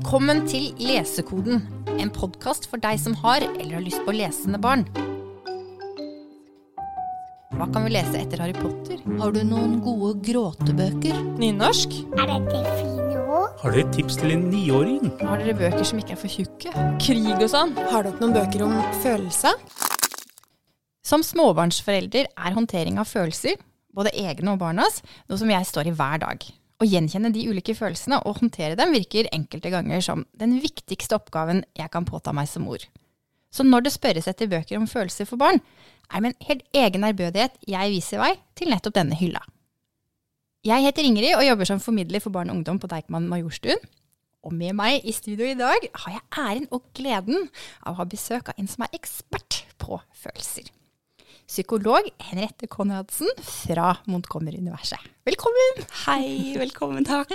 Velkommen til Lesekoden, en podkast for deg som har eller har lyst på lesende barn. Hva kan vi lese etter Harry Potter? Har du noen gode gråtebøker? Nynorsk? Er dette fine ord? Har dere et tips til en niåring? Har dere bøker som ikke er for tjukke? Krig og sånn? Har dere noen bøker om følelser? Som småbarnsforelder er håndtering av følelser, både egne og barnas, noe som jeg står i hver dag. Å gjenkjenne de ulike følelsene og håndtere dem virker enkelte ganger som den viktigste oppgaven jeg kan påta meg som mor. Så når det spørres etter bøker om følelser for barn, er det med en helt egen ærbødighet jeg viser vei til nettopp denne hylla. Jeg heter Ingrid og jobber som formidler for barn og ungdom på Deichman Majorstuen. Og med meg i studio i dag har jeg æren og gleden av å ha besøk av en som er ekspert på følelser. Psykolog Henriette Konradsen fra Montgomery-universet. Velkommen! Hei, velkommen, takk.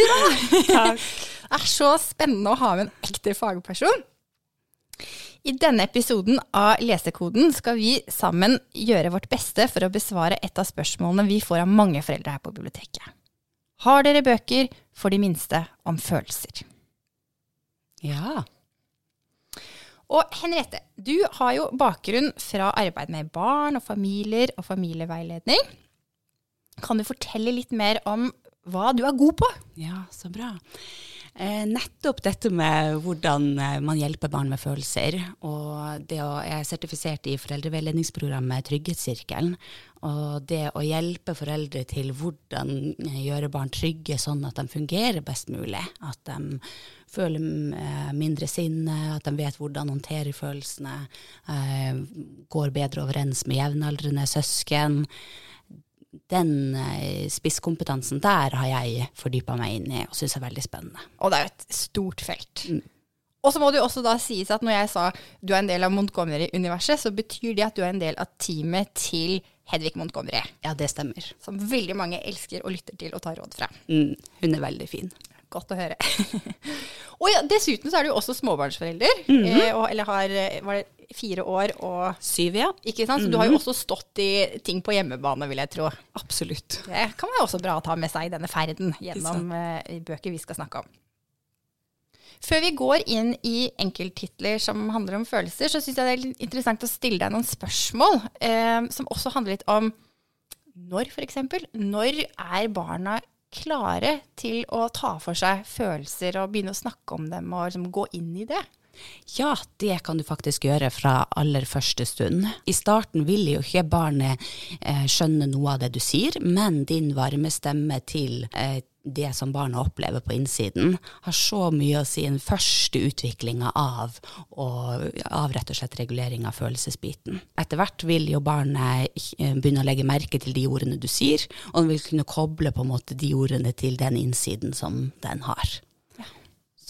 Takk. Det er så spennende å ha med en ekte fagperson. I denne episoden av Lesekoden skal vi sammen gjøre vårt beste for å besvare et av spørsmålene vi får av mange foreldre her på biblioteket. Har dere bøker for de minste om følelser? Ja. Og Henriette, du har jo bakgrunn fra arbeid med barn og familier og familieveiledning. Kan du fortelle litt mer om hva du er god på? Ja, så bra. Eh, nettopp dette med hvordan eh, man hjelper barn med følelser. Og det å, jeg er sertifisert i foreldreveiledningsprogrammet Trygghetssirkelen. Og det å hjelpe foreldre til hvordan eh, gjøre barn trygge sånn at de fungerer best mulig. At de føler mindre sinne, at de vet hvordan håndtere følelsene. Eh, går bedre overens med jevnaldrende søsken den eh, spisskompetansen der har jeg fordypa meg inn i og syns er veldig spennende. Og det er jo et stort felt. Og så må det jo også da sies at når jeg sa du er en del av Montgomery-universet, så betyr det at du er en del av teamet til Hedvig Montgomery. Ja, det stemmer. Som veldig mange elsker og lytter til og tar råd fra. Mm, hun er veldig fin. Godt å høre. og ja, dessuten så er du også småbarnsforelder. eh, og, eller har eh, var det fire år og Syv, ja. Ikke sant? Så du har jo også stått i ting på hjemmebane, vil jeg tro. Absolutt. Det kan være også bra å ta med seg i denne ferden gjennom eh, bøker vi skal snakke om. Før vi går inn i enkelttitler som handler om følelser, så syns jeg det er interessant å stille deg noen spørsmål eh, som også handler litt om når, f.eks. Når er barna klare til å ta for seg følelser og begynne å snakke om dem og liksom gå inn i det? Ja, det kan du faktisk gjøre fra aller første stund. I starten vil jo ikke barnet eh, skjønne noe av det du sier, men din varme stemme til eh, det som barnet opplever på innsiden, har så mye å si den første utviklinga av, av rett og slett regulering av følelsesbiten. Etter hvert vil jo barnet eh, begynne å legge merke til de ordene du sier, og den vil kunne koble på en måte de ordene til den innsiden som den har.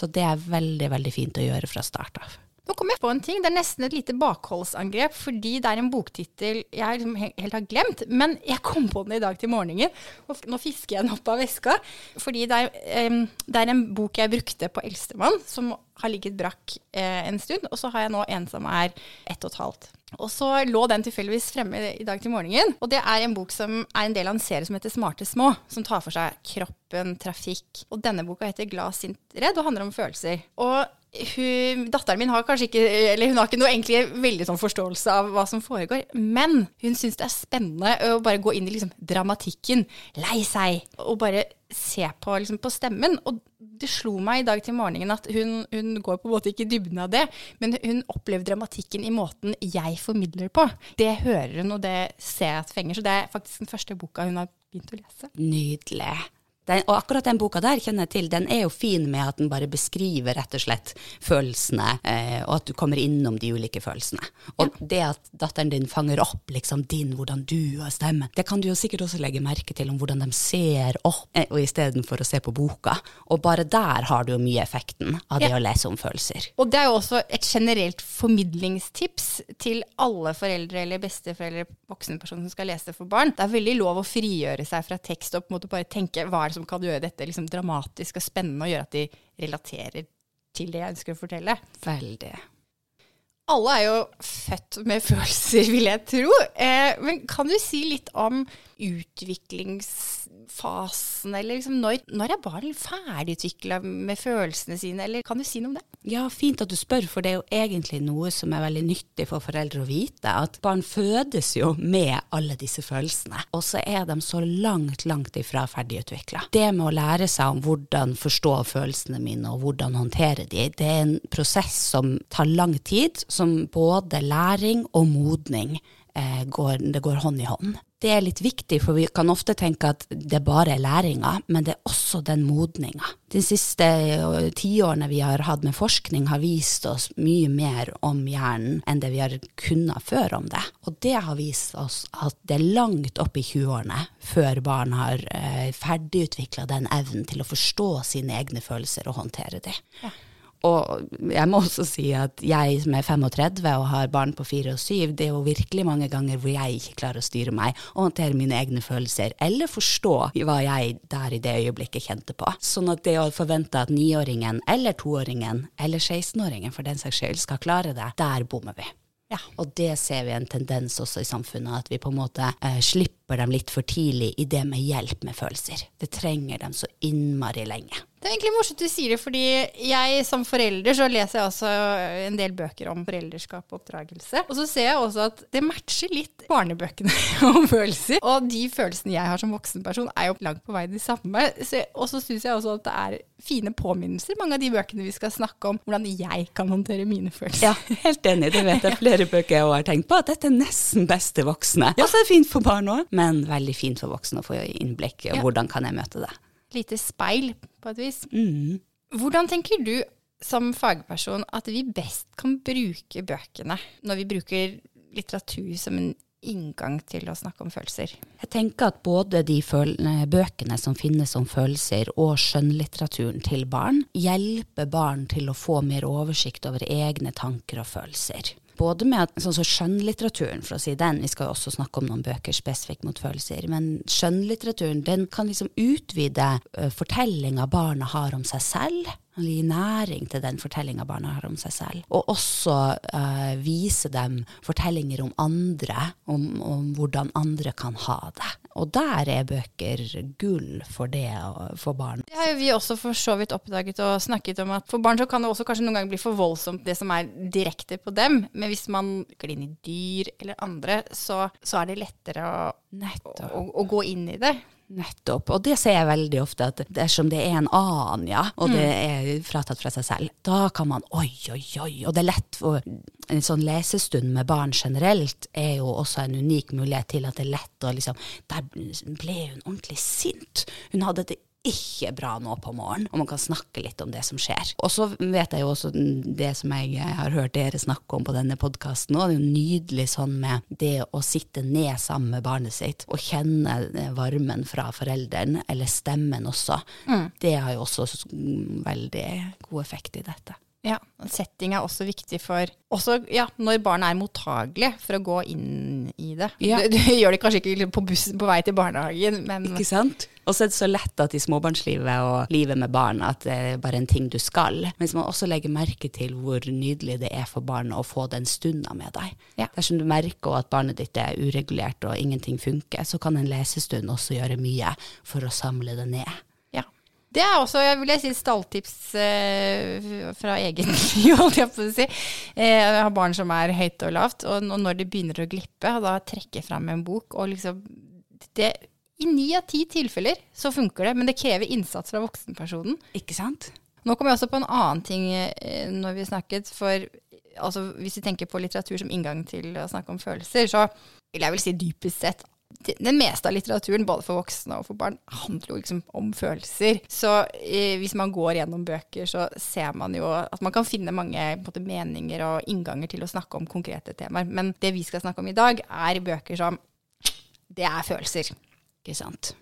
Så det er veldig, veldig fint å gjøre fra start av. Nå kom jeg på en ting. Det er nesten et lite bakholdsangrep, fordi det er en boktittel jeg liksom helt har glemt. Men jeg kom på den i dag til morgenen, og nå fisker jeg den opp av veska. Fordi det er, um, det er en bok jeg brukte på Eldstemann, som har ligget brakk eh, en stund. Og så har jeg nå en som er ett og et halvt. Og så lå den tilfeldigvis fremme i dag til morgenen. Og det er en bok som er en del av en serie som heter Smarte små, som tar for seg kroppen, trafikk. Og denne boka heter Glad, sint, redd og handler om følelser. Og hun, datteren min har kanskje ikke eller hun har ikke noe egentlig veldig sånn forståelse av hva som foregår, men hun syns det er spennende å bare gå inn i liksom dramatikken, lei seg, og bare se på, liksom, på stemmen. Og det slo meg i dag til morgenen at hun, hun går på en måte ikke i dybden av det, men hun opplever dramatikken i måten jeg formidler på. Det hører hun, og det ser jeg at fenger. Så det er faktisk den første boka hun har begynt å lese. Nydelig. Den, og akkurat den boka der kjenner jeg til, den er jo fin med at den bare beskriver rett og slett følelsene, eh, og at du kommer innom de ulike følelsene. Og det at datteren din fanger opp liksom din, hvordan du har stemme, det kan du jo sikkert også legge merke til om hvordan de ser opp, eh, og istedenfor å se på boka. Og bare der har du jo mye effekten av det Ja. å lese om følelser. Og det er jo også et generelt formidlingstips til alle foreldre eller besteforeldre, voksenpersoner som skal lese for barn. Det er veldig lov å frigjøre seg fra tekst og på en måte bare tenke hva er det som kan gjøre dette liksom dramatisk og spennende, og gjøre at de relaterer til det jeg ønsker å fortelle. Veldig. Alle er jo født med følelser, vil jeg tro. Eh, men kan du si litt om fasen, eller liksom når, når er barn ferdigutvikla med følelsene sine, eller kan du si noe om det? Ja, fint at du spør, for det er jo egentlig noe som er veldig nyttig for foreldre å vite. At barn fødes jo med alle disse følelsene, og så er de så langt, langt ifra ferdigutvikla. Det med å lære seg om hvordan forstå følelsene mine og hvordan håndtere de, det er en prosess som tar lang tid, som både læring og modning eh, går, det går hånd i hånd. Det er litt viktig, for vi kan ofte tenke at det bare er læringa, men det er også den modninga. De siste eh, tiårene vi har hatt med forskning, har vist oss mye mer om hjernen enn det vi har kunnet før om det. Og det har vist oss at det er langt opp i 20-årene før barn har eh, ferdigutvikla den evnen til å forstå sine egne følelser og håndtere dem. Ja. Og jeg må også si at jeg som er 35 og har barn på 4 og 7, det er jo virkelig mange ganger hvor jeg ikke klarer å styre meg og håndtere mine egne følelser, eller forstå hva jeg der i det øyeblikket kjente på. Sånn at det å forvente at niåringen eller toåringen eller 16-åringen for den saks skyld skal klare det, der bommer vi. Ja, og det ser vi en tendens også i samfunnet, at vi på en måte eh, slipper dem litt for tidlig i det med hjelp med følelser. Det trenger dem så innmari lenge. Det er egentlig morsomt du sier det, fordi jeg som forelder så leser jeg også en del bøker om foreldreskap og oppdragelse. Og så ser jeg også at det matcher litt barnebøkene om følelser. Og de følelsene jeg har som voksenperson er jo langt på vei de samme. Og så syns jeg også at det er fine påminnelser, mange av de bøkene vi skal snakke om, hvordan jeg kan håndtere mine følelser. Ja, helt enig. Det vet jeg flere bøker jeg har tenkt på, at dette er nesten beste voksne. Ja, så er det fint for barn òg, men veldig fint for voksne å få innblikk i ja. hvordan kan jeg møte det lite speil, på et vis. Mm. Hvordan tenker du som fagperson at vi best kan bruke bøkene når vi bruker litteratur som en inngang til å snakke om følelser? Jeg tenker at både de bøkene som finnes om følelser, og skjønnlitteraturen til barn, hjelper barn til å få mer oversikt over egne tanker og følelser både med at, sånn så skjønnlitteraturen, for å si den, vi skal jo også snakke om noen bøker spesifikt mot følelser, men skjønnlitteraturen den kan liksom utvide uh, fortellinga barna har om seg selv, gir næring til den fortellinga barna har om seg selv. Og også uh, vise dem fortellinger om andre, om, om, hvordan andre kan ha det. Og der er bøker gull for det for barn. Det har jo vi også for så vidt oppdaget og snakket om at for barn så kan det også kanskje noen ganger bli for voldsomt det som er direkte på dem. Men hvis man går inn i dyr eller andre, så, så er det lettere å, å, og gå inn i det. Nettopp. Og det ser jeg veldig ofte, at dersom det er en annen, ja, og det mm. er fratatt fra seg selv, da kan man oi, oi, oi. Og det er lett for en sånn lesestund med barn generelt er jo også en unik mulighet til at det er lett å liksom Der ble hun ordentlig sint. Hun hadde det ikke bra nå på morgenen, og man kan snakke litt om det som skjer. Og så vet jeg jo også det som jeg har hørt dere snakke om på denne podkasten òg, det er jo nydelig sånn med det å sitte ned sammen med barnet sitt og kjenne varmen fra forelderen, eller stemmen også. Mm. Det har jo også veldig god effekt i dette. Ja, setting er også viktig for også, ja, når barn er mottagelige for å gå inn i det. Ja. Du, du, gjør det kanskje ikke på bussen på vei til barnehagen, men Ikke sant? Og så er det så lett at i småbarnslivet og livet med barn at det er bare en ting du skal. Mens man også legger merke til hvor nydelig det er for barnet å få den stunda med deg. Ja. Dersom du merker at barnet ditt er uregulert og ingenting funker, så kan en lesestund også gjøre mye for å samle det ned. Det er også, jeg vil si, stalltips eh, fra eget liv, holdt jeg på å si. Eh, jeg har barn som er høyt og lavt, og når de begynner å glippe, da trekker jeg fram en bok, og liksom det, I ni av ti tilfeller så funker det, men det krever innsats fra voksenpersonen. Ikke sant? Nå kommer jeg også på en annen ting eh, når vi snakket, for altså, hvis vi tenker på litteratur som inngang til å snakke om følelser, så vil jeg vel si dypest sett den meste av litteraturen, både for voksne og for barn, handler jo liksom om følelser. Så eh, hvis man går gjennom bøker, så ser man jo at man kan finne mange både, meninger og innganger til å snakke om konkrete temaer. Men det vi skal snakke om i dag, er bøker som Det er følelser. Ikke sant?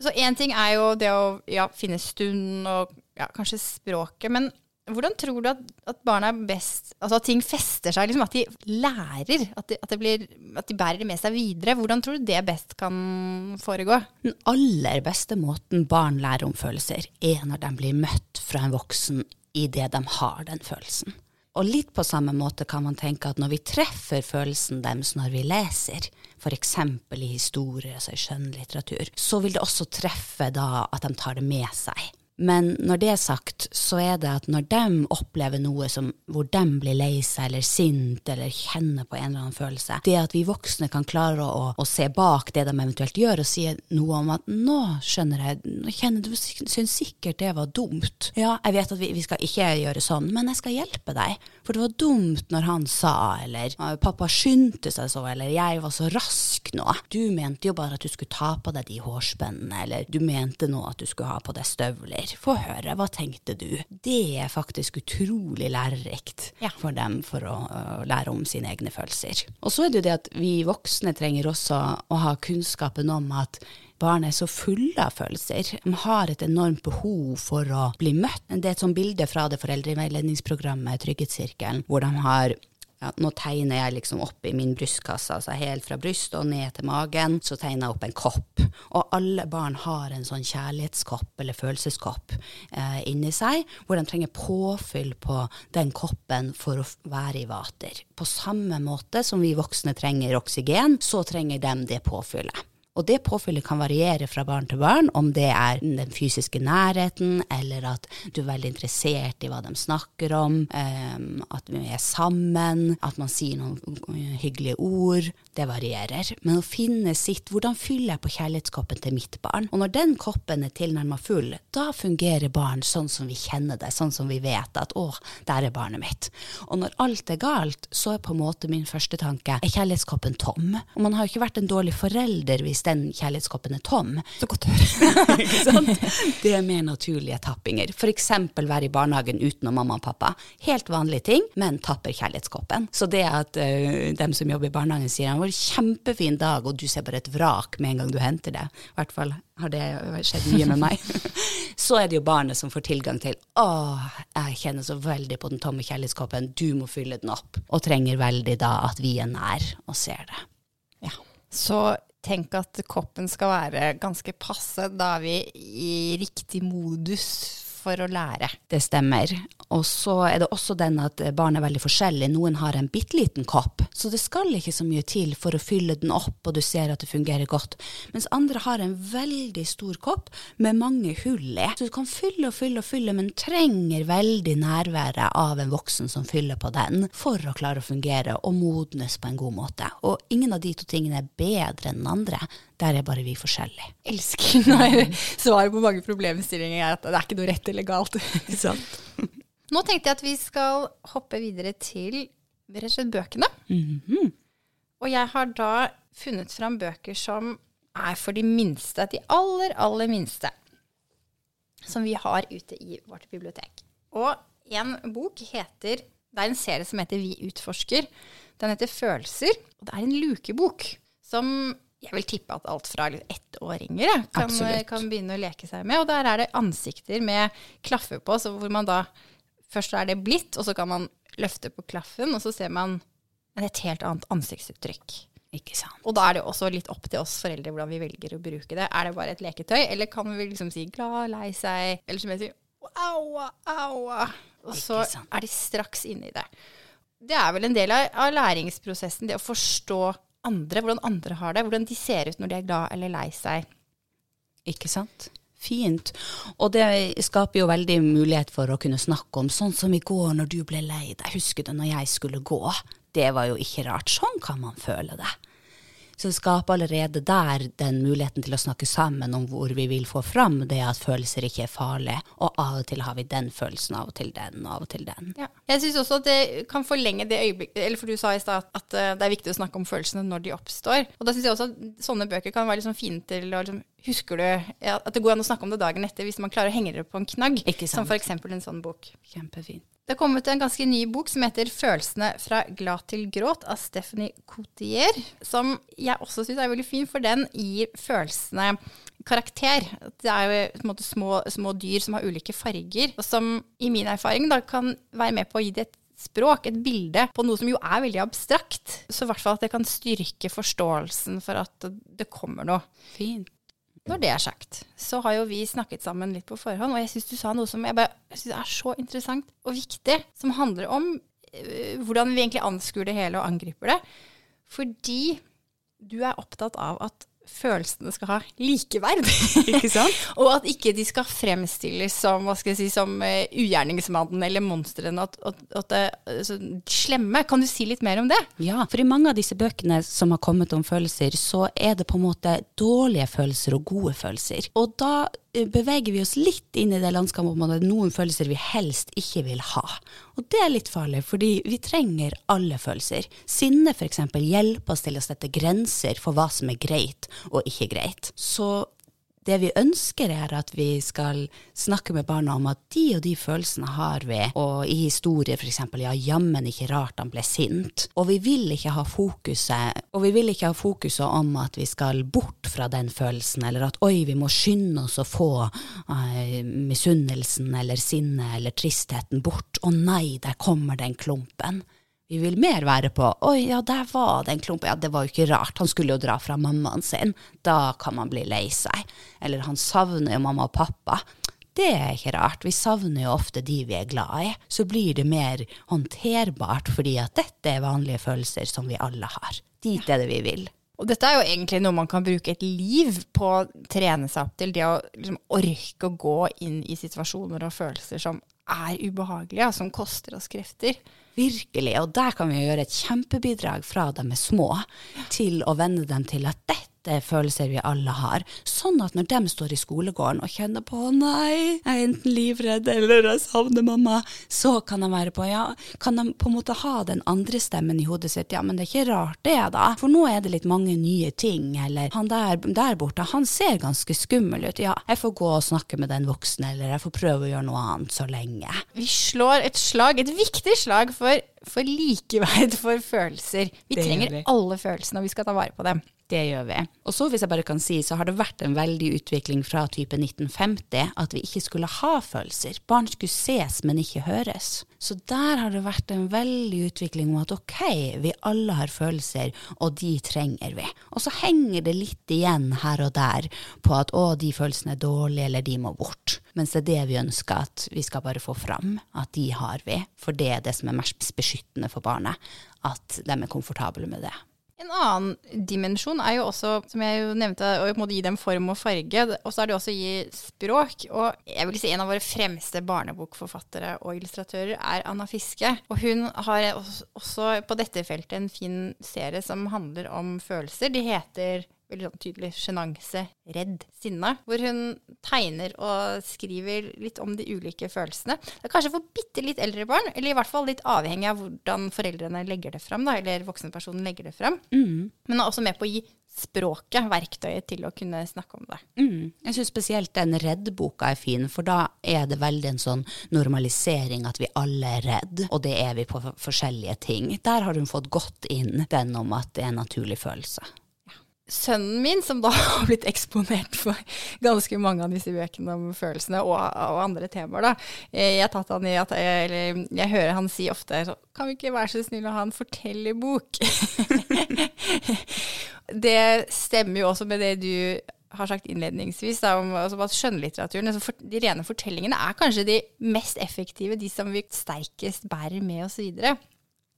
Så én ting er jo det å ja, finne stund og ja, kanskje språket. Men hvordan tror du at, at barna er best Altså at ting fester seg, liksom at de lærer? At de, at, blir, at de, bærer det med seg videre? Hvordan tror du det best kan foregå? Den aller beste måten barn lærer om følelser, er når de blir møtt fra en voksen i det de har den følelsen. Og litt på samme måte kan man tenke at når vi treffer følelsen deres når vi leser, f.eks. i historier, altså i skjønnlitteratur, så vil det også treffe da at de tar det med seg. Men når det er sagt, så er det at når de opplever noe som, hvor de blir lei seg eller sint eller kjenner på en eller annen følelse, det at vi voksne kan klare å, å se bak det de eventuelt gjør, og si noe om at 'nå skjønner jeg, nå kjenner du syns sikkert det var dumt'. Ja, jeg vet at vi, vi skal ikke gjøre sånn, men jeg skal hjelpe deg, for det var dumt når han sa, eller 'pappa skyndte seg så', eller 'jeg var så rask nå'. Du mente jo bare at du skulle ta på deg de hårspennene, eller du mente nå at du skulle ha på deg støvler. Få høre, hva tenkte du? Det er faktisk utrolig lærerikt Ja. for dem for å lære om sine egne følelser. Og så er det jo det at vi voksne trenger også å ha kunnskapen om at barn er så fulle av følelser. De har et enormt behov for å bli møtt. Det er et sånt bilde fra det foreldreveiledningsprogrammet Trygghetssirkelen, hvor de har ja, nå tegner jeg liksom opp i min brystkasse, altså helt fra brystet og ned til magen, så tegner jeg opp en kopp. Og alle barn har en sånn kjærlighetskopp eller følelseskopp eh, inni seg, hvor de trenger påfyll på den koppen for å være i vater. På samme måte som vi voksne trenger oksygen, så trenger de det påfyllet. Og det påfyllet kan variere fra barn til barn, om det er den fysiske nærheten, eller at du er veldig interessert i hva de snakker om, em, at vi er sammen, at man sier noen hyggelige ord. Det varierer. Men å finne sitt Hvordan fyller jeg på kjærlighetskoppen til mitt barn? Og når den koppen er tilnærma full, da fungerer barn sånn som vi kjenner det, sånn som vi vet at å, der er barnet mitt. Og når alt er galt, så er på en måte min første tanke er kjærlighetskoppen tom? Og man har jo ikke vært en dårlig forelder hvis den kjærlighetskoppen er tom. Så godt å høre. Det er mer naturlige tappinger. F.eks. være i barnehagen utenom mamma og pappa. Helt vanlige ting, men tapper kjærlighetskoppen. Så det at uh, dem som jobber i barnehagen sier det var en kjempefin dag, og du ser bare et vrak med en gang du henter det, i hvert fall har det skjedd mye med meg, så er det jo barnet som får tilgang til å, jeg kjenner så veldig på den tomme kjærlighetskoppen, du må fylle den opp, og trenger veldig da at vi er nær og ser det. Ja. Så tenk at koppen skal være ganske passe. Da er vi i riktig modus for å lære. Det stemmer. Og så er det også den at barn er veldig forskjellige. Noen har en bitte liten kopp, så det skal ikke så mye til for å fylle den opp, og du ser at det fungerer godt. Mens andre har en veldig stor kopp med mange hull i. Så du kan fylle og fylle og fylle, men trenger veldig nærværet av en voksen som fyller på den, for å klare å fungere og modnes på en god måte. Og ingen av de to tingene er bedre enn andre. Der er bare vi forskjellige. Elsker når svaret på mange problemstillinger er at det er ikke noe rett eller galt. Sant? Nå tenkte jeg at vi skal hoppe videre til rett og slett bøkene. Og jeg har da funnet fram bøker som er for de minste, de aller, aller minste, som vi har ute i vårt bibliotek. Og en bok heter Det er en serie som heter Vi utforsker. Den heter Følelser. Og det er en lukebok som jeg vil tippe at alt fra ettåringer kan, kan begynne å leke seg med. Og der er det ansikter med klaffer på, så hvor man da Først er det blitt, og så kan man løfte på klaffen, og så ser man et helt annet ansiktsuttrykk. Ikke sant? Og da er det også litt opp til oss foreldre hvordan vi velger å bruke det. Er det bare et leketøy, eller kan vi liksom si glad, lei seg, eller som jeg sier aua, aua. Og så er de straks inne i det. Det er vel en del av, av læringsprosessen, det å forstå andre, hvordan andre har det, hvordan de ser ut når de er glad eller lei seg. Ikke sant? Fint. Og det skaper jo veldig mulighet for å kunne snakke om sånn som i går når du ble lei deg. Husker du når jeg skulle gå? Det var jo ikke rart. Sånn kan man føle det. Så det skaper allerede der den muligheten til å snakke sammen om hvor vi vil få fram det at følelser ikke er farlig, og av og til har vi den følelsen, av og til den, og av og til den. Ja. Jeg syns også at det kan forlenge det øyeblikket Eller for du sa i stad at, eh, det er viktig å snakke om følelsene når de oppstår. Og da syns jeg også at sånne bøker kan være liksom fine til å liksom, Husker du ja, at det går an å snakke om det dagen etter hvis man klarer å henge det på en knagg? Ikke sant. Som f.eks. en sånn bok. Kjempefint. Det er kommet en ganske ny bok som heter 'Følelsene fra glad til gråt' av Stephanie Coutier, som jeg også syns er veldig fin, for den gir følelsene karakter. Det er jo på en måte små, små dyr som har ulike farger, og som i min erfaring da kan være med på å gi det et språk, et bilde, på noe som jo er veldig abstrakt. Så i hvert fall at det kan styrke forståelsen for at det kommer noe. Fint. Når det er sagt, så har jo vi snakket sammen litt på forhånd, og jeg syns du sa noe som jeg bare jeg synes er så interessant og viktig, som handler om øh, hvordan vi egentlig anskuer det hele og angriper det. Fordi du er opptatt av at følelsene skal ha likeverd. Ikke sant? og at ikke de skal fremstilles som hva skal jeg si, som uh, ugjerningsmannen eller monstrene. At, at, at det er slemme. Kan du si litt mer om det? Ja, for i mange av disse bøkene som har kommet om følelser, så er det på en måte dårlige følelser og gode følelser. Og da beveger vi oss litt inn i det landskapet noen følelser vi helst ikke vil ha. Og det er litt farlig, fordi vi trenger alle følelser. Sinne f.eks. hjelper oss til å sette grenser for hva som er greit og ikke greit. Så det vi ønsker er at vi skal snakke med barna om at de og de følelsene har vi, og i historier f.eks. ja, jammen ikke rart han ble sint. Og vi vil ikke ha fokuset og vi vil ikke ha fokuset om at vi skal bort fra den følelsen, eller at oi, vi må skynde oss å få uh, misunnelsen eller sinnet eller tristheten bort. Å nei, der kommer den klumpen. Vi vil mer være på oi, ja, der var det en klump. ja, det var jo ikke rart, han skulle jo dra fra mammaen sin, da kan man bli lei seg. Eller han savner jo mamma og pappa. Det er ikke rart, vi savner jo ofte de vi er glad i. Så blir det mer håndterbart fordi at dette er vanlige følelser som vi alle har. Dit er det vi vil. Og dette er jo egentlig noe man kan bruke et liv på å trene seg opp til. Det å liksom orke å gå inn i situasjoner og følelser som er ubehagelige, som koster oss krefter. Virkelig, og der kan vi gjøre et kjempebidrag fra de er små, til å venne dem til at dette er følelser vi alle har. Sånn at når de står i skolegården og kjenner på nei, jeg er enten livredd eller jeg savner mamma, så kan de være på ja, kan de på en måte ha den andre stemmen i hodet sitt, ja, men det er ikke rart det, da, for nå er det litt mange nye ting, eller han der, der borte, han ser ganske skummel ut, ja, jeg får gå og snakke med den voksne, eller jeg får prøve å gjøre noe annet så lenge. Vi slår et slag, et viktig slag for, for likeverd for følelser. Vi Det trenger vi. alle følelsene, og vi skal ta vare på dem. Det gjør vi. Og så hvis jeg bare kan si, så har det vært en veldig utvikling fra type 1950 at vi ikke skulle ha følelser. Barn skulle ses, men ikke høres. Så der har det vært en veldig utvikling om at ok, vi alle har følelser, og de trenger vi. Og så henger det litt igjen her og der på at å, de følelsene er dårlige, eller de må bort. Mens det er det vi ønsker at vi skal bare få fram, at de har vi. For det er det som er mest beskyttende for barnet, at de er komfortable med det. En annen dimensjon er jo også, som jeg jo nevnte, å gi dem form og farge. Og så er det også å gi språk. Og jeg vil si en av våre fremste barnebokforfattere og illustratører er Anna Fiske. Og hun har også på dette feltet en fin serie som handler om følelser. De heter veldig sånn tydelig sjenanse, redd, sinne. Hvor hun tegner og skriver litt om de ulike følelsene. Det er kanskje for bitte litt eldre barn, eller i hvert fall litt avhengig av hvordan foreldrene legger det fram, da, eller voksenpersonen legger det fram. Men er også med på å gi språket verktøyet til å kunne snakke om det. Mm. Jeg syns spesielt den Redd-boka er fin, for da er det veldig en sånn normalisering at vi alle er redd, og det er vi på forskjellige ting. Der har hun fått godt inn den om at det er en naturlig følelse. Sønnen min, som da har blitt eksponert for ganske mange av disse bøkene om følelsene og, og andre temaer, da. Eh, Jeg, at, eller, jeg hører han si ofte Kan vi ikke være så snill å ha en fortellerbok? det stemmer jo også med det du har sagt innledningsvis, da, om altså, at skjønnlitteraturen, altså for, de rene fortellingene, er kanskje de mest effektive, de som vi sterkest bærer med oss videre.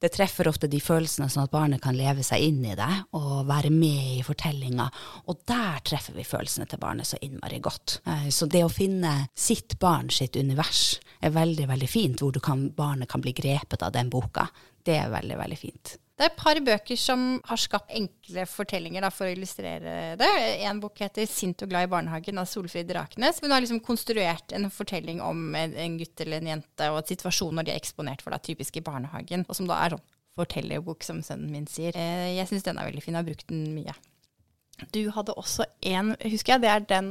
Det treffer ofte de følelsene sånn at barnet kan leve seg inn i det og være med i fortellinga, og der treffer vi følelsene til barnet så innmari godt. Eh, Så det å finne sitt barn sitt univers er veldig, veldig fint, hvor kan, barnet kan bli grepet av den boka. Det er veldig, veldig fint. Det er et par bøker som har skapt enkle fortellinger da, for å illustrere det. En bok heter 'Sint og glad i barnehagen' av Solfrid Raknes. Hun har liksom konstruert en fortelling om en, en gutt eller en jente og et situasjon når de er eksponert for, det, typisk i barnehagen. Og som da er sånn fortellerbok, som sønnen min sier. Eh, jeg syns den er veldig fin, jeg har brukt den mye. Du hadde også en, husker jeg, det er den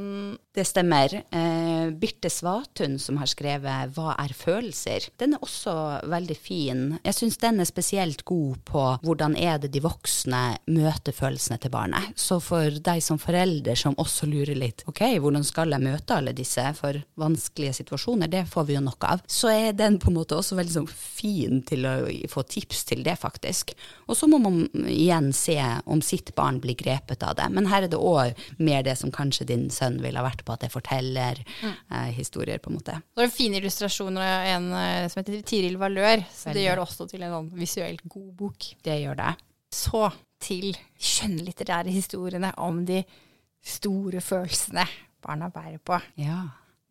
Det stemmer. Eh, Birte Svatun som har skrevet 'Hva er følelser?', den er også veldig fin. Jeg syns den er spesielt god på hvordan er det de voksne møter følelsene til barnet. Så for deg som forelder som også lurer litt ok, hvordan skal jeg møte alle disse for vanskelige situasjoner, det får vi jo nok av. Så er den på en måte også veldig sånn fin til å få tips til det, faktisk. Og så må man igjen se om sitt barn blir grepet av det. Men her er det òg mer det som kanskje din sønn ville ha vært på, at det forteller eh, historier, på en måte. Så er det fine illustrasjoner av en eh, som heter Tiril Valør, så det gjør det også til en sånn visuelt god bok. Det gjør det. Så til skjønnlitterære historiene om de store følelsene barna bærer på. Ja.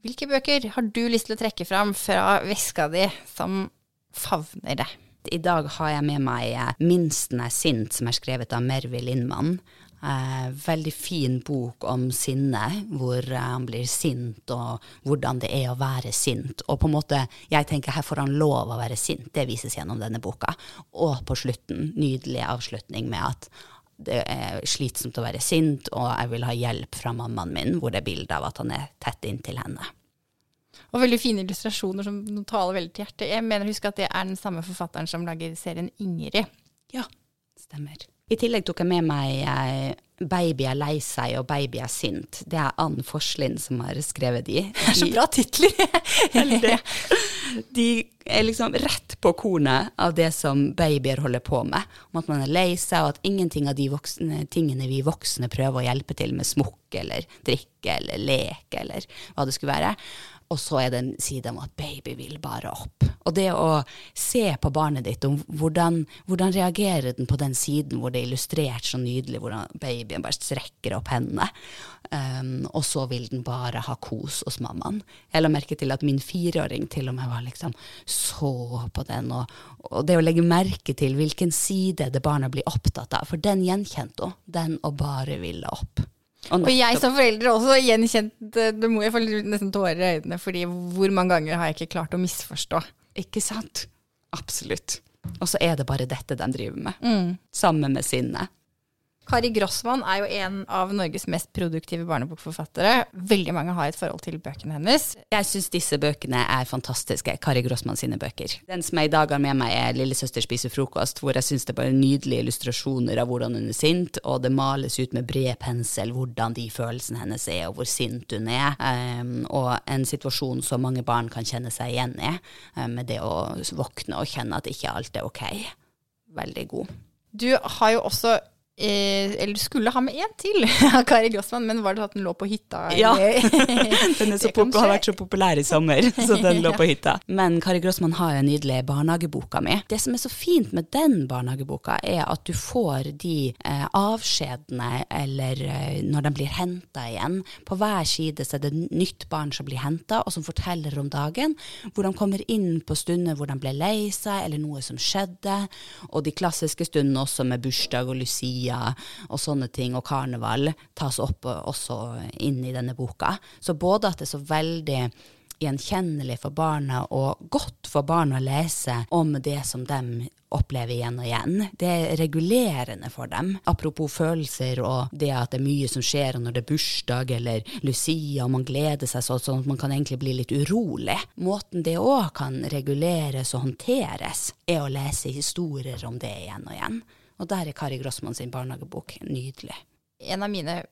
Hvilke bøker har du lyst til å trekke fram fra veska di som favner det? I dag har jeg med meg eh, 'Minsten er sint', som er skrevet av Mervi Lindmann. Eh, veldig fin bok om sinne, hvor eh, han blir sint, og hvordan det er å være sint. Og på en måte, jeg tenker her får han lov å være sint, det vises gjennom denne boka. Og på slutten, nydelig avslutning med at det er slitsomt å være sint, og jeg vil ha hjelp fra mammaen min, hvor det er bilde av at han er tett inntil henne. Og veldig fine illustrasjoner som taler veldig til hjertet. Jeg mener å huske at det er den samme forfatteren som lager serien Ingrid. Ja, stemmer. I tillegg tok jeg med meg eh, 'Baby er lei seg' og 'Baby er sint'. Det er Ann Forslin som har skrevet de. Det er så bra titler! De er liksom rett på kornet av det som babyer holder på med. Om at man er lei seg, og at ingenting av de voksne, tingene vi voksne prøver å hjelpe til med smokk eller drikke eller leke eller hva det skulle være. Og så er det en side om at baby vil bare opp. Og det å se på barnet ditt, om hvordan, hvordan reagerer den på den siden hvor det er illustrert så nydelig, hvordan babyen bare strekker opp hendene, um, og så vil den bare ha kos hos mammaen. Jeg la merke til at min fireåring til og med var liksom så på den, og, og det å legge merke til hvilken side det barnet blir opptatt av, for den gjenkjente hun, den å bare ville opp. Og jeg som forelder også gjenkjent Det må jeg få nesten tårer i øynene, fordi hvor mange ganger har jeg ikke klart å misforstå? Ikke sant? Absolutt. Og så er det bare dette de driver med. Sammen med sinne. Kari Grossmann er jo en av Norges mest produktive barnebokforfattere. Veldig mange har et forhold til bøkene hennes. Jeg syns disse bøkene er fantastiske, Kari Grossmann sine bøker. Den som jeg i dag har med meg, er 'Lillesøster spiser frokost', hvor jeg syns det er bare nydelige illustrasjoner av hvordan hun er sint, og det males ut med bred pensel hvordan de følelsene hennes er, og hvor sint hun er. Um, og en situasjon som mange barn kan kjenne seg igjen i, um, med det å våkne og kjenne at ikke alt er ok. Veldig god. Du har jo også Eh, eller skulle ha med én til av Kari Grossmann, men var det at den lå på hytta? Ja. Den har vært så populær i sommer, så den lå på hytta. Men Kari Grossmann har jo nydelig barnehageboka mi. Det som er så fint med den barnehageboka, er at du får de eh, avskjedene, eller eh, når de blir henta igjen. På hver side så er det nytt barn som blir henta, og som forteller om dagen. Hvor de kommer inn på stunder hvor de ble lei seg, eller noe som skjedde. Og de klassiske stundene også med bursdag og Lucia og sånne ting, og karneval, tas opp også inn i denne boka. Så både at det er så veldig gjenkjennelig for barna og godt for barna å lese om det som de opplever igjen og igjen. Det er regulerende for dem. Apropos følelser og det at det er mye som skjer når det er bursdag eller Lucia og man gleder seg sånn, sånn at man kan egentlig bli litt urolig. Måten det òg kan reguleres og håndteres, er å lese historier om det igjen og igjen. Og der er Kari Grossmann sin barnehagebok nydelig. En av mine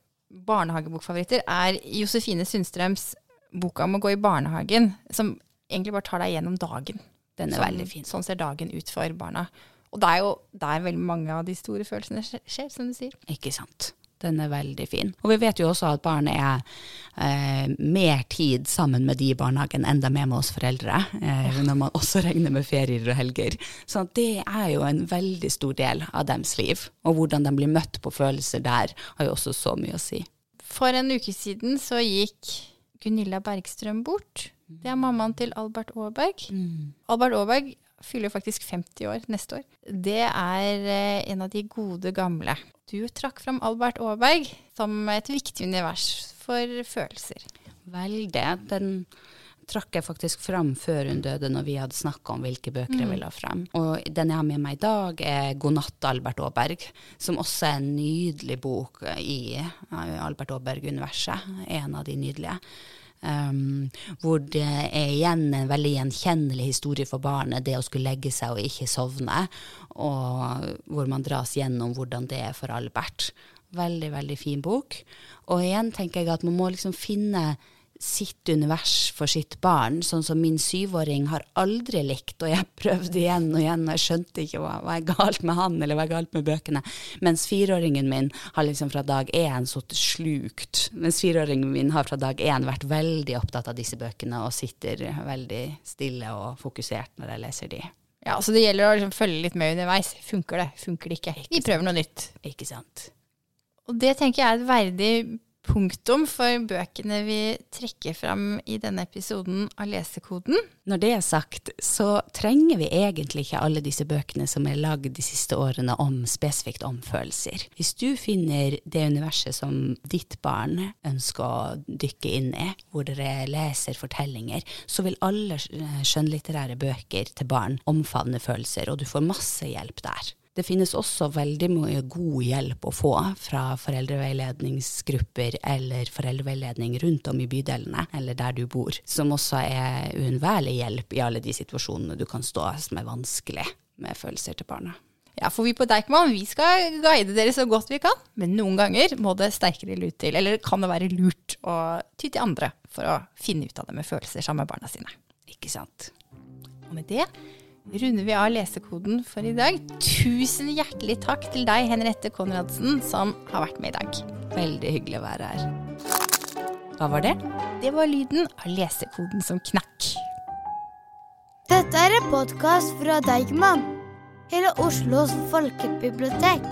barnehagebokfavoritter er Josefine Sundstrøms boka om å gå i barnehagen, som egentlig bare tar deg gjennom dagen. Den er Sånn- veldig fin. Sånn ser dagen ut for barna. Og det er jo der veldig mange av de store følelsene skjer, som du sier. Ikke sant. Den er veldig fin. Og vi vet jo også at barn er eh, mer tid sammen med de i barnehagen enn de er med oss foreldre, eh, når man også regner med ferier og helger. Så det er jo en veldig stor del av deres liv. Og hvordan de blir møtt på følelser der, har jo også så mye å si. For en uke siden så gikk Gunilla Bergstrøm bort. Det er mammaen til Albert Aaberg. Albert Aaberg fyller faktisk 50 år neste år. Det er eh, en av de gode gamle. Du trakk fram Albert Aaberg som et viktig univers for følelser. Veldig. Den trakk jeg faktisk fram før hun døde, når vi hadde snakka om hvilke bøker jeg ville ha frem. Og den jeg har med meg i dag, er 'God natt, Albert Aaberg', som også er en nydelig bok i eh, Albert Aaberg-universet. En av de nydelige. Um, hvor det er igjen en veldig gjenkjennelig historie for barnet, det å skulle legge seg og ikke sovne, og hvor man dras gjennom hvordan det er for Albert. Veldig, veldig fin bok. Og igjen tenker jeg at man må liksom finne sitt univers for sitt barn, sånn som min syvåring har aldri likt, og jeg prøvde igjen og igjen, og jeg skjønte ikke hva, hva er galt med han, eller hva er galt med bøkene. Mens fireåringen min har liksom fra dag én sittet slukt. Mens fireåringen min har fra dag én vært veldig opptatt av disse bøkene, og sitter veldig stille og fokusert når jeg leser de. Ja, så det gjelder å liksom følge litt med underveis. Funker det, funker det ikke? Vi prøver noe nytt. Ikke sant? Og det tenker jeg er et verdig punktum for bøkene vi trekker fram i denne episoden av Lesekoden. Når det er sagt, så trenger vi egentlig ikke alle disse bøkene som er lagd de siste årene om spesifikt om følelser. Hvis du finner det universet som ditt barn ønsker å dykke inn i, hvor dere leser fortellinger, så vil alle skjønnlitterære bøker til barn omfavne følelser, og du får masse hjelp der. Det finnes også veldig mye god hjelp å få fra foreldreveiledningsgrupper eller foreldreveiledning rundt om i bydelene eller der du bor, som også er uunnværlig hjelp i alle de situasjonene du kan stå som er vanskelig med følelser til barna. Ja, for vi på Deichman vi skal guide dere så godt vi kan, men noen ganger må det sterkere lut til, eller kan det være lurt å ty til andre for å finne ut av det med følelser sammen med barna sine. Ikke sant? Og med det runder vi av lesekoden for i dag. Tusen hjertelig takk til deg, Henriette Konradsen, som har vært med i dag. Veldig hyggelig å være her. Hva var det? Det var lyden av lesekoden som knakk. Dette er en podkast fra Deigman, hele Oslos folkebibliotek.